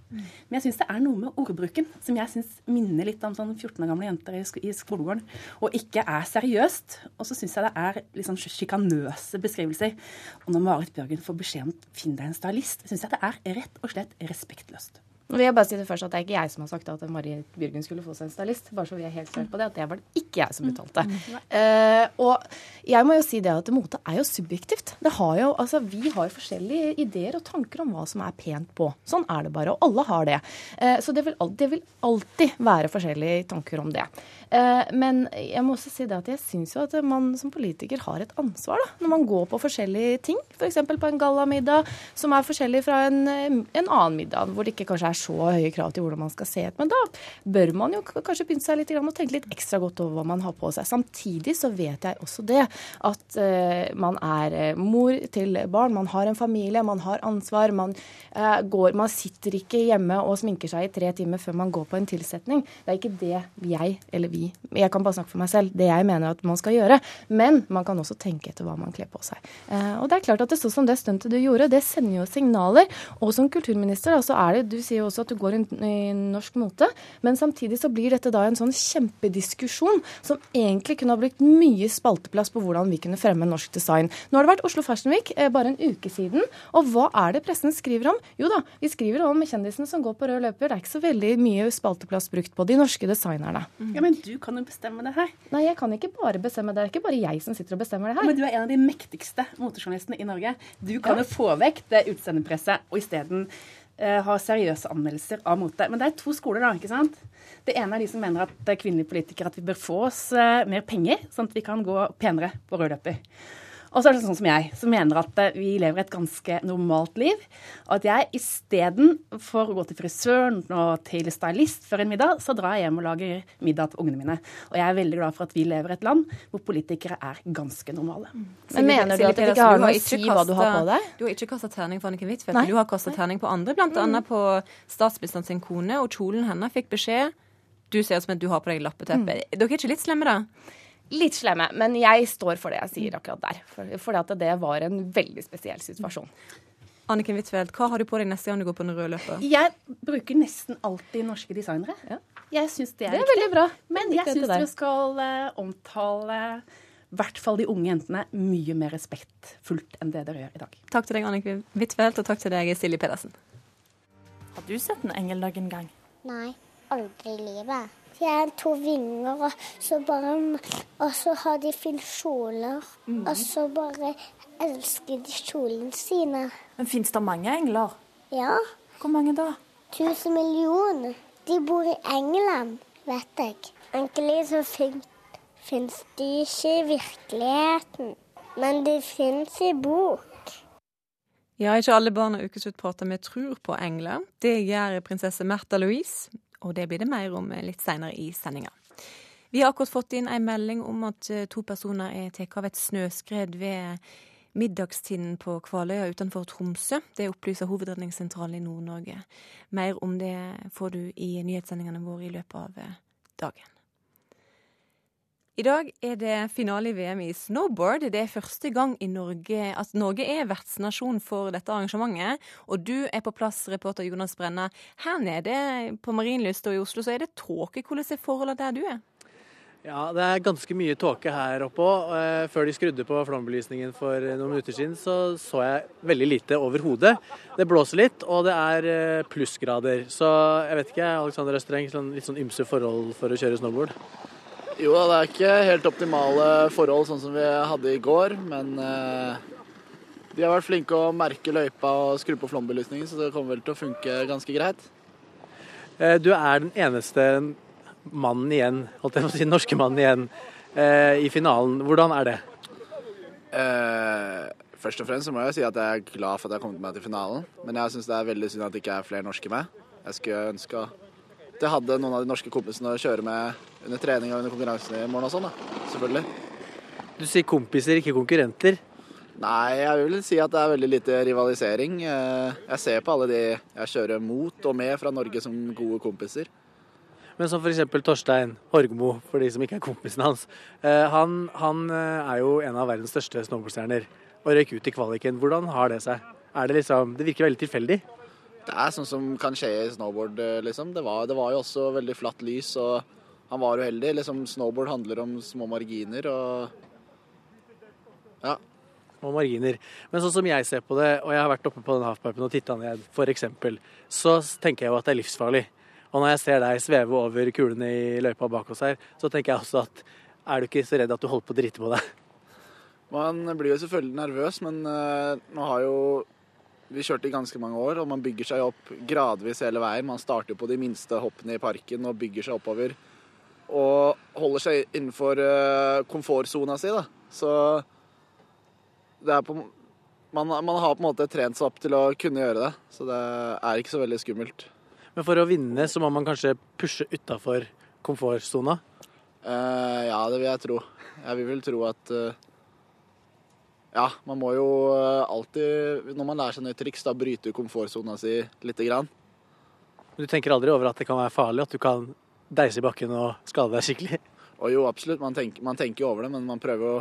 Men jeg syns det er noe med ordbruken som jeg synes minner litt om sånn 14 år gamle jenter i skolegården. Og ikke er seriøst. Og så syns jeg det er sånn sjikanøse beskrivelser. Og når Marit Bjørgen får beskjed om finn deg en stylist, syns jeg det er rett og slett respektløst. Nå vil jeg bare si det først at Det er ikke jeg som har sagt at Marie Bjørgen skulle få seg en stylist. bare så vi er helt klare på Det at det var det ikke jeg som uttalte. Mm. Uh, og jeg må jo si det at mote er jo subjektivt. Det har jo, altså Vi har forskjellige ideer og tanker om hva som er pent på. Sånn er det bare. Og alle har det. Uh, så det vil, det vil, alltid være forskjellige tanker om det. Uh, men jeg må også si det at jeg syns jo at man som politiker har et ansvar da, når man går på forskjellige ting. F.eks. på en gallamiddag som er forskjellig fra en, en annen middag, hvor det ikke kanskje er så høye krav til hvordan man skal se ut. Men da bør man jo kanskje begynne seg litt og tenke litt ekstra godt over hva man har på seg. Samtidig så vet jeg også det at uh, man er eh, mor til barn, man har en familie, man har ansvar. Man, uh, går, man sitter ikke hjemme og sminker seg i tre timer før man går på en tilsetning. Det er ikke det jeg, eller vi, jeg kan bare snakke for meg selv, det jeg mener at man skal gjøre. Men man kan også tenke etter hva man kler på seg. Og det er klart at det sånn som det stuntet du gjorde, det sender jo signaler. Og som kulturminister, altså er det, du sier jo også at du går i norsk mote. Men samtidig så blir dette da en sånn kjempediskusjon som egentlig kunne ha brukt mye spalteplass på hvordan vi kunne fremme norsk design. Nå har det vært Oslo Fashion Week eh, bare en uke siden. Og hva er det pressen skriver om? Jo da, vi skriver om kjendisene som går på rød løper. Det er ikke så veldig mye spalteplass brukt på de norske designerne. Ja, Men du kan jo bestemme det her. Nei, jeg kan ikke bare bestemme det. Det er ikke bare jeg som sitter og bestemmer det her. Men du er en av de mektigste motejournalistene i Norge. Du kan jo få vekk det utseendepresset og isteden har seriøse anmeldelser av mote. Men det er to skoler, da. ikke sant? Det ene er de som mener at kvinnelige politikere at vi bør få oss eh, mer penger, sånn at vi kan gå penere på rød løper. Og så er det sånn som jeg, som mener at eh, vi lever et ganske normalt liv. Og at jeg istedenfor å gå til frisøren og til stylist før en middag, så drar jeg hjem og lager middag til ungene mine. Og jeg er veldig glad for at vi lever i et land hvor politikere er ganske normale. Så Men mener du at det ikke har noe å si hva du har på deg? Du har ikke kasta terning på Anniken Huitfeldt, du har kasta terning på andre, bl.a. Mm. på statsministeren sin kone, og kjolen hennes fikk beskjed du ser ut som at du har på deg lappeteppe. Mm. Dere er ikke litt slemme, da? Litt slemme, men jeg står for det jeg sier akkurat der. For, for det var en veldig spesiell situasjon. Anniken Huitfeldt, hva har du på deg neste gang du går på den røde løper? Jeg bruker nesten alltid norske designere. Ja. Jeg syns det er, det er veldig bra. Men jeg syns vi skal uh, omtale i hvert fall de unge jentene mye mer respektfullt enn det dere gjør i dag. Takk til deg, Anniken Huitfeldt, og takk til deg, Silje Pedersen. Har du sett en engeldag en gang? Nei, aldri i livet. De har to vinger, og så, bare, og så har de fine kjoler. Mm. Og så bare elsker de kjolene sine. Men fins det mange engler? Ja. Hvor mange da? Tusen millioner. De bor i England, vet jeg. Egentlig så fins de ikke i virkeligheten, men de fins i bok. Ja, ikke alle barn og ukesutprater vi tror på engler. Det gjør prinsesse Märtha Louise og det blir det mer om litt seinere i sendinga. Vi har akkurat fått inn en melding om at eh, to personer er tatt av et snøskred ved middagstiden på Kvaløya utenfor Tromsø. Det opplyser Hovedredningssentralen i Nord-Norge. Mer om det får du i nyhetssendingene våre i løpet av eh, dagen. I dag er det finale i VM i snowboard. Det er første gang i Norge at Norge er vertsnasjon for dette arrangementet. Og du er på plass, reporter Jonas Brenna. Her nede på Marienlyst og i Oslo så er det tåke. Hvordan er forholdene der du er? Ja, det er ganske mye tåke her oppe òg. Eh, før de skrudde på flombelysningen for noen minutter siden, så så jeg veldig lite overhodet. Det blåser litt, og det er eh, plussgrader. Så jeg vet ikke, Alexander Østreng, sånn, litt sånn ymse forhold for å kjøre snowboard? Jo det er ikke helt optimale forhold sånn som vi hadde i går, men uh, de har vært flinke å merke løypa og skru på flombelysningen, så det kommer vel til å funke ganske greit. Uh, du er den eneste mannen igjen, holdt jeg på å si, norske mannen igjen, uh, i finalen. Hvordan er det? først og fremst så må jeg si at jeg er glad for at jeg har kommet meg til finalen, men jeg syns det er veldig synd at det ikke er flere norske med. Jeg skulle ønske jeg hadde noen av de norske kompisene å kjøre med under trening og under konkurransen i morgen og sånn, da. Selvfølgelig. Du sier kompiser, ikke konkurrenter. Nei, jeg vil si at det er veldig lite rivalisering. Eh, jeg ser på alle de jeg kjører mot og med fra Norge som gode kompiser. Men som f.eks. Torstein Horgmo, for de som ikke er kompisen hans. Eh, han, han eh, er jo en av verdens største snowboardstjerner og røyk ut i kvaliken. Hvordan har det seg? Er det liksom Det virker veldig tilfeldig? Det er sånn som kan skje i snowboard, liksom. Det var, det var jo også veldig flatt lys, og han var uheldig. Liksom, snowboard handler om små marginer og Ja små marginer. Men sånn som jeg ser på det, og jeg har vært oppe på den halfpipen og titta ned, f.eks., så tenker jeg jo at det er livsfarlig. Og når jeg ser deg sveve over kulene i løypa bak oss her, så tenker jeg også at er du ikke så redd at du holder på å drite på deg? Man blir jo selvfølgelig nervøs, men uh, nå har jo vi kjørte i ganske mange år, og man bygger seg opp gradvis hele veien. Man starter på de minste hoppene i parken og bygger seg oppover. Og holder seg innenfor uh, komfortsona si, da. Så på, man, man, har på en måte trent seg opp til å kunne gjøre det, så det er ikke så veldig skummelt. Men for å vinne så må man kanskje pushe utafor komfortsona? Uh, ja, det vil jeg tro. Jeg vil vel tro at uh, Ja, man må jo alltid, når man lærer seg nye triks, da bryte komfortsona si lite grann. Men du tenker aldri over at det kan være farlig, at du kan deise i bakken og skade deg skikkelig? *laughs* Og jo, absolutt. Man tenker, man tenker over det, men man prøver å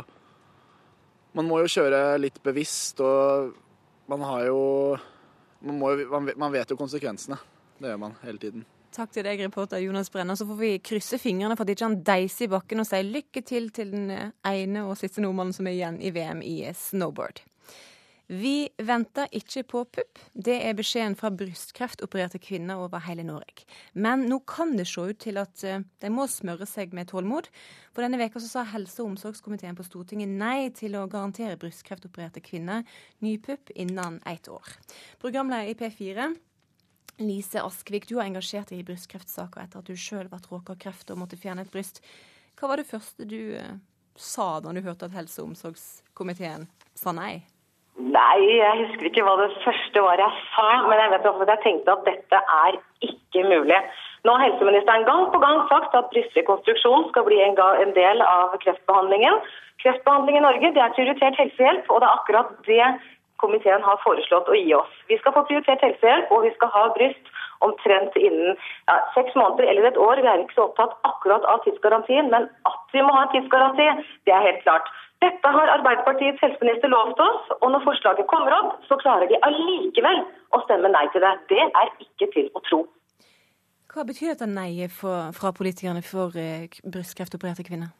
man må jo kjøre litt bevisst, og man har jo man, må, man, vet jo konsekvensene. Det gjør man hele tiden. Takk til deg, reporter Jonas Brenner. Så får vi krysse fingrene for at ikke han deiser i bakken og sier lykke til til den ene og siste nordmannen som er igjen i VM i snowboard. Vi venter ikke på pupp. Det er beskjeden fra brystkreftopererte kvinner over hele Norge. Men nå kan det se ut til at eh, de må smøre seg med tålmod. For denne veka sa helse- og omsorgskomiteen på Stortinget nei til å garantere brystkreftopererte kvinner ny pupp innen ett år. Programleder i P4, Lise Askvik, du har engasjert deg i brystkreftsaker etter at du sjøl ble råka av kreft og måtte fjerne et bryst. Hva var det første du eh, sa da du hørte at helse- og omsorgskomiteen sa nei? Nei, jeg husker ikke hva det første var jeg sa, men jeg vet at jeg tenkte at dette er ikke mulig. Nå har helseministeren gang på gang sagt at brystrekonstruksjon skal bli en, del av kreftbehandlingen. Kreftbehandling i Norge det er prioritert helsehjelp, og det er akkurat det komiteen har foreslått å gi oss. Vi skal få prioritert helsehjelp, og vi skal ha bryst omtrent innen ja, seks måneder eller et år. Vi er ikke så opptatt akkurat av tidsgarantien, men at vi må ha en tidsgaranti, det er helt klart. Dette har Arbeiderpartiets helseminister lovt oss, og når forslaget kommer opp, så klarer de allikevel å stemme nei til det. Det er ikke til å tro. Hva betyr dette nei fra politikerne for eh, brystkreftopererte kvinner?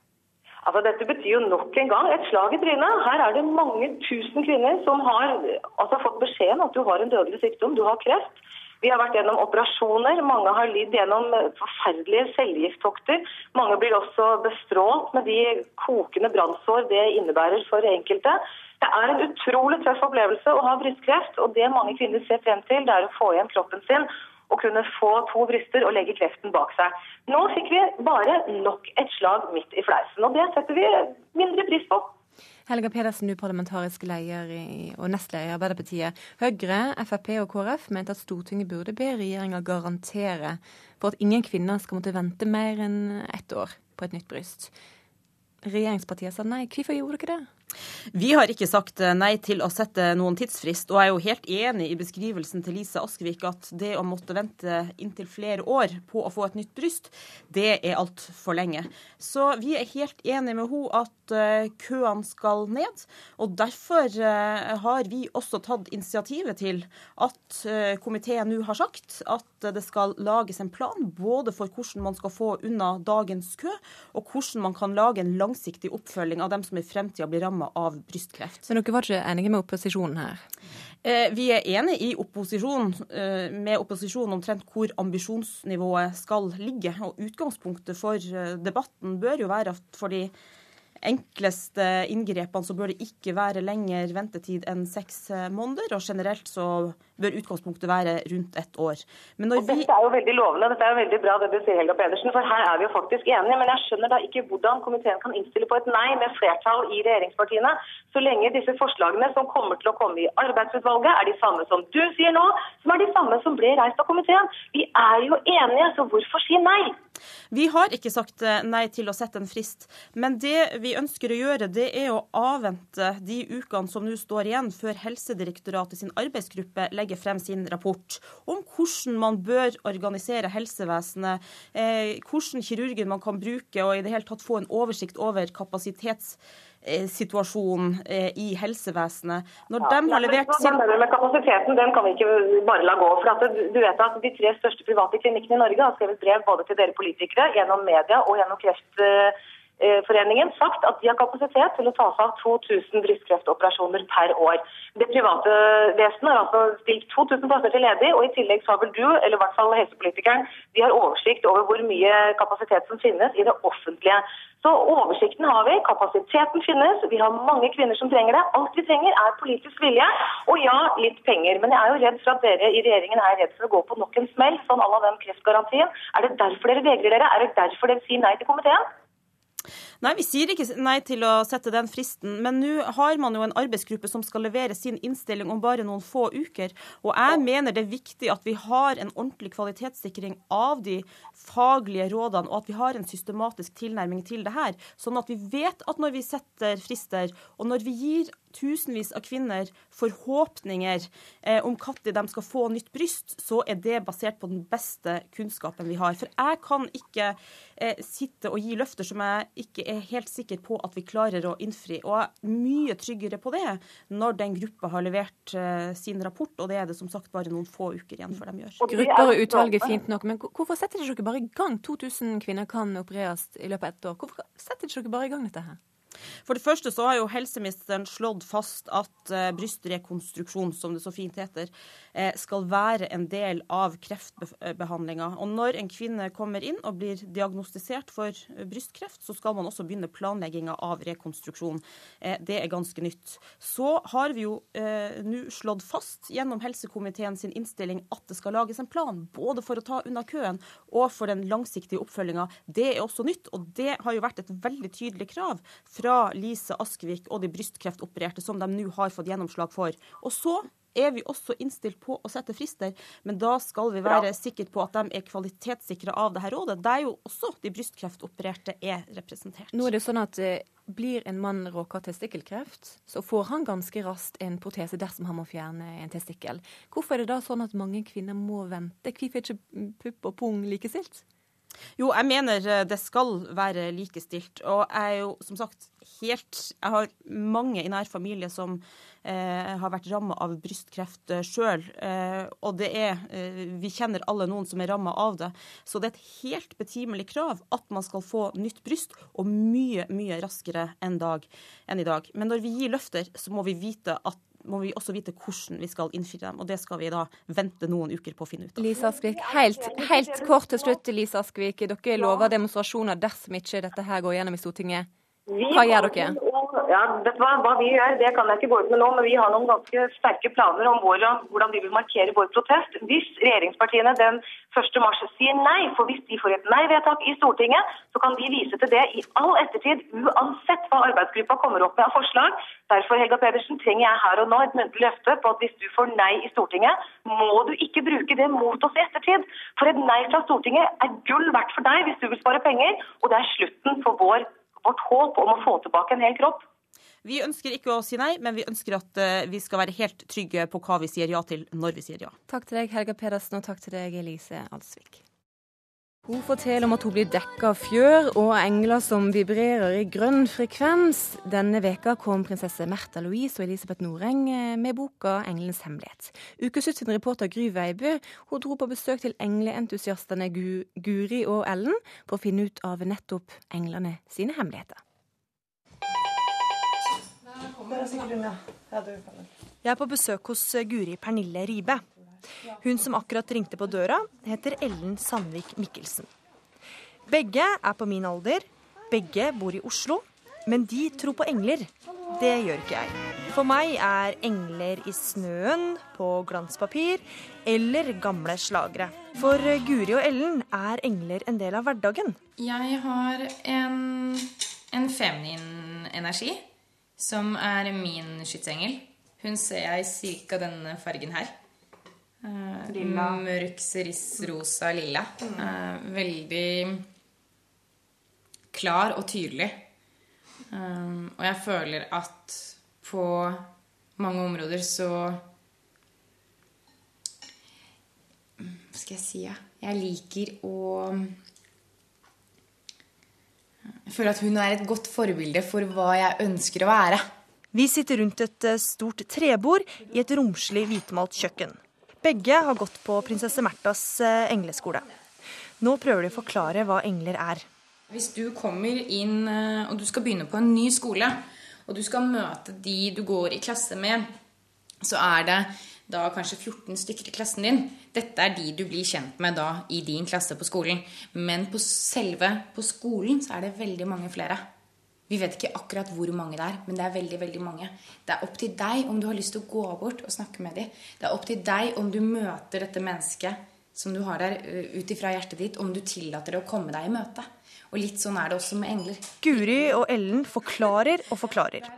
Altså, dette betyr jo nok en gang et slag i trynet. Her er det mange tusen kvinner som har altså, fått beskjeden at du har en dødelig sykdom, du har kreft. Vi har vært gjennom operasjoner, mange har lidd gjennom forferdelige cellegifttokter. Mange blir også bestrålt med de kokende brannsår det innebærer for enkelte. Det er en utrolig tøff opplevelse å ha brystkreft, og det mange kvinner ser frem til, det er å få igjen kroppen sin og kunne få to bryster og legge kreften bak seg. Nå fikk vi bare nok et slag midt i fleisen, og det setter vi mindre pris på. Helga Pedersen, du parlamentarisk leder og nestleder i Arbeiderpartiet. Høyre, Frp og KrF mente at Stortinget burde be regjeringa garantere for at ingen kvinner skal måtte vente mer enn ett år på et nytt bryst. Regjeringspartiet sa nei. Hvorfor gjorde dere det? Vi har ikke sagt eh, nei til å sette noen tidsfrist, og jeg er jo helt enig i beskrivelsen til Lise Askvik at det å måtte vente inntil flere år på å få et nytt bryst, det er altfor lenge. Så vi er helt enige med henne at eh, køene skal ned, og derfor eh, har vi også tatt initiativet til at komiteen nå har sagt at det skal lages en plan både for hvordan man skal få unna dagens kø, og hvordan man kan lage en langsiktig oppfølging av dem som i fremtida blir ramma av brystkreft. Men dere var ikke enige med opposisjonen her? Eh, vi er enige i opposisjon, eh, med opposisjonen omtrent hvor ambisjonsnivået skal ligge. Og utgangspunktet for eh, debatten bør jo være at for de enkleste inngrepene så bør det ikke være lenger ventetid enn seks måneder. Og generelt så bør utgangspunktet være rundt ett år. Vi... Dette er jo veldig lovende, dette er jo veldig bra det du sier, Helga Pedersen, for her er vi jo faktisk enige. Men jeg skjønner da ikke hvordan komiteen kan innstille på et nei med flertall i regjeringspartiene, så lenge disse forslagene som kommer til å komme i arbeidsutvalget, er de samme som du sier nå, som er de samme som ble reist av komiteen. Vi er jo enige, så hvorfor si nei? Vi har ikke sagt eh, nei til å sette en frist, men det vi ønsker å gjøre, det er å avvente de ukene som nå står igjen før Helsedirektoratet sin arbeidsgruppe legger frem sin rapport om hvordan man bør organisere helsevesenet, eh, hvordan kirurgen man kan bruke og i det hele tatt få en oversikt over kapasitets situasjonen eh, i helsevesenet. Når ja, de har levert sin... Med kapasiteten den kan vi ikke bare la gå. for du vet at De tre største private klinikkene i Norge har skrevet brev både til dere politikere, gjennom media og gjennom Kreftforeningen sagt at de har kapasitet til å ta seg av 2000 brystkreftoperasjoner per år. Det private vesenet har altså stilt 2000 plasser til ledig, og i tillegg så har vel du, eller i hvert fall helsepolitikeren, de har oversikt over hvor mye kapasitet som finnes i det offentlige. Så oversikten har vi, kapasiteten finnes, vi har mange kvinner som trenger det. Alt vi trenger er politisk vilje, og ja, litt penger. Men jeg er jo redd for at dere i regjeringen er redd for å gå på nok en smell, sånn à la den kreftgarantien. Er det derfor dere vegrer dere? Er det derfor dere sier nei til komiteen? Nei, vi sier ikke nei til å sette den fristen, men nå har man jo en arbeidsgruppe som skal levere sin innstilling om bare noen få uker. Og jeg mener det er viktig at vi har en ordentlig kvalitetssikring av de faglige rådene, og at vi har en systematisk tilnærming til det her. Sånn at vi vet at når vi setter frister, og når vi gir tusenvis av kvinner forhåpninger eh, om når de skal få nytt bryst, så er det basert på den beste kunnskapen vi har. For jeg kan ikke eh, sitte og gi løfter som jeg ikke er helt sikker på at vi klarer å innfri. Og jeg er mye tryggere på det når den gruppa har levert eh, sin rapport, og det er det som sagt bare noen få uker igjen før de gjør. Grupper og utvalg er fint nok, men hvorfor setter dere bare i gang 2000 kvinner kan opereres i løpet av ett år? Hvorfor setter dere bare i gang dette her? For det første så har jo helseministeren slått fast at uh, brystrekonstruksjon, som det så fint heter, uh, skal være en del av kreftbehandlinga. Og når en kvinne kommer inn og blir diagnostisert for brystkreft, så skal man også begynne planlegginga av rekonstruksjon. det er ganske nytt. Så har vi jo nå slått fast gjennom helsekomiteen sin innstilling at det skal lages en plan, både for å ta unna køen og for den langsiktige oppfølginga. Det er også nytt, og det har jo vært et veldig tydelig krav fra fra Lise Askvik og de brystkreftopererte, som de nå har fått gjennomslag for. Og så er vi også innstilt på å sette frister, men da skal vi være ja. sikre på at de er kvalitetssikra av dette rådet, der jo også de brystkreftopererte er representert. Nå er det sånn at eh, Blir en mann råka av testikkelkreft, så får han ganske raskt en protese dersom han må fjerne en testikkel. Hvorfor er det da sånn at mange kvinner må vente? Hvorfor er ikke pupp og pung likestilt? Jo, jeg mener eh, det skal være likestilt. Og jeg er jo som sagt helt Jeg har mange i nær familie som eh, har vært ramma av brystkreft eh, sjøl. Eh, og det er eh, Vi kjenner alle noen som er ramma av det. Så det er et helt betimelig krav at man skal få nytt bryst, og mye, mye raskere enn, dag, enn i dag. Men når vi gir løfter, så må vi vite at må vi også vite hvordan vi skal innfri dem. Og det skal vi da vente noen uker på å finne ut av. Lise Askvik, helt, helt kort til slutt, Lise Askvik. Dere lover demonstrasjoner dersom ikke dette her går gjennom i Stortinget. Hva gjør dere? Ja, vet du hva, hva vi gjør, det kan jeg ikke gå ut med nå, men vi har noen ganske sterke planer om hvordan, hvordan vi vil markere vår protest. Hvis regjeringspartiene den 1. mars sier nei, for hvis de får et nei-vedtak i Stortinget, så kan de vise til det i all ettertid, uansett hva arbeidsgruppa kommer opp med av forslag. Derfor Helga Pedersen, trenger jeg her og nå et muntlig løfte på at hvis du får nei i Stortinget, må du ikke bruke det mot oss i ettertid. For et nei fra Stortinget er gull verdt for deg hvis du vil spare penger, og det er slutten for vår vårt håp om å få tilbake en hel kropp. Vi ønsker ikke å si nei, men vi ønsker at eh, vi skal være helt trygge på hva vi sier ja til når vi sier ja. Takk til deg, Helga Pedersen, og takk til deg, Elise Alsvik. Hun forteller om at hun blir dekka av fjør og engler som vibrerer i grønn frekvens. Denne veka kom prinsesse Märtha Louise og Elisabeth Noreng eh, med boka 'Engelens hemmelighet'. Ukeslutt sin reporter Gry Veibø hun dro på besøk til engleentusiastene Guri og Ellen for å finne ut av nettopp englene sine hemmeligheter. Jeg er på besøk hos eh, Guri Pernille Ribe. Hun som akkurat ringte på døra, heter Ellen Sandvik Mikkelsen. Begge er på min alder, begge bor i Oslo, men de tror på engler. Det gjør ikke jeg. For meg er engler i snøen, på glanspapir eller gamle slagere. For Guri og Ellen er engler en del av hverdagen. Jeg har en, en feminin energi, som er min skytsengel. Hun ser jeg i ca. denne fargen her. Eh, Lilla. Mørk cerise-rosa lilla. Eh, veldig klar og tydelig. Um, og jeg føler at på mange områder så Hva skal jeg si? Ja? Jeg liker å Jeg føler at hun er et godt forbilde for hva jeg ønsker å være. Vi sitter rundt et eh, stort trebord i et romslig hvitmalt kjøkken. Begge har gått på prinsesse Märthas eh, engleskole. Nå prøver de å forklare hva engler er. Hvis du kommer inn eh, og du skal begynne på en ny skole, og du skal møte de du går i klasse med, så er det da kanskje 14 stykker i klassen din. Dette er de du blir kjent med da i din klasse på skolen. Men på selve på skolen så er det veldig mange flere. Vi vet ikke akkurat hvor mange det er, men det er veldig veldig mange. Det er opp til deg om du har lyst til å gå bort og snakke med dem. Det er opp til deg om du møter dette mennesket som du har der ø, ut ifra hjertet ditt, om du tillater det å komme deg i møte. Og litt sånn er det også med engler. Guri og Ellen forklarer og forklarer.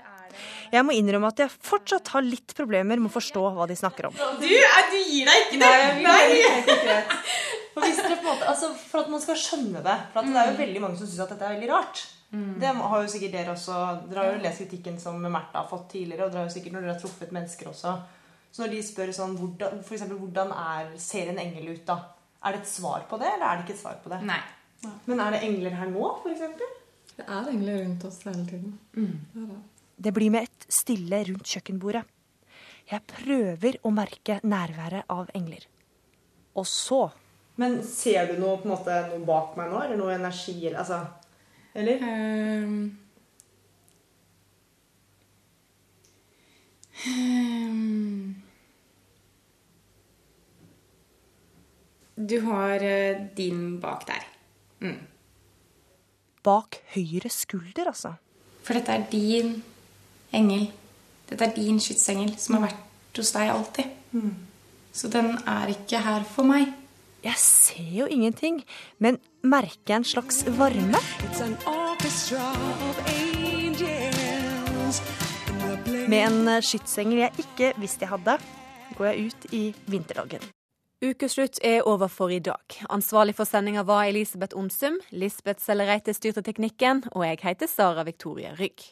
Jeg må innrømme at jeg fortsatt har litt problemer med å forstå hva de snakker om. Du, du gir deg ikke det! Nei, helt. For, hvis dere på en måte, altså, for at man skal skjønne det. For at det er jo veldig mange som syns at dette er veldig rart. Det har jo sikkert dere også. Dere har jo lest kritikken som Märtha har fått tidligere. Og dere har jo sikkert når dere har truffet mennesker også. Så når de spør sånn hvordan, for eksempel, hvordan er, ser en engel ut, da? Er det et svar på det, eller er det ikke et svar på det? Nei. Men er det engler her nå, f.eks.? Det er engler rundt oss hele tiden. Det er det. Det blir med et stille rundt kjøkkenbordet. Jeg prøver å merke nærværet av engler. Og så Men ser du noe, på en måte, noe bak meg nå? Eller noe energi? Eller, altså, eller? Um, um, Du har eh, din bak der. Mm. Bak høyre skulder, altså. For dette er din engel. Dette er din skytsengel som har vært hos deg alltid. Mm. Så den er ikke her for meg. Jeg ser jo ingenting, men merker jeg en slags varme? Med en skytsengel jeg ikke visste jeg hadde, går jeg ut i vinterdagen. Ukeslutt er over for i dag. Ansvarlig for sendinga var Elisabeth Onsum. Lisbeth Sellereite styrte teknikken, og jeg heter Sara Victoria Rygg.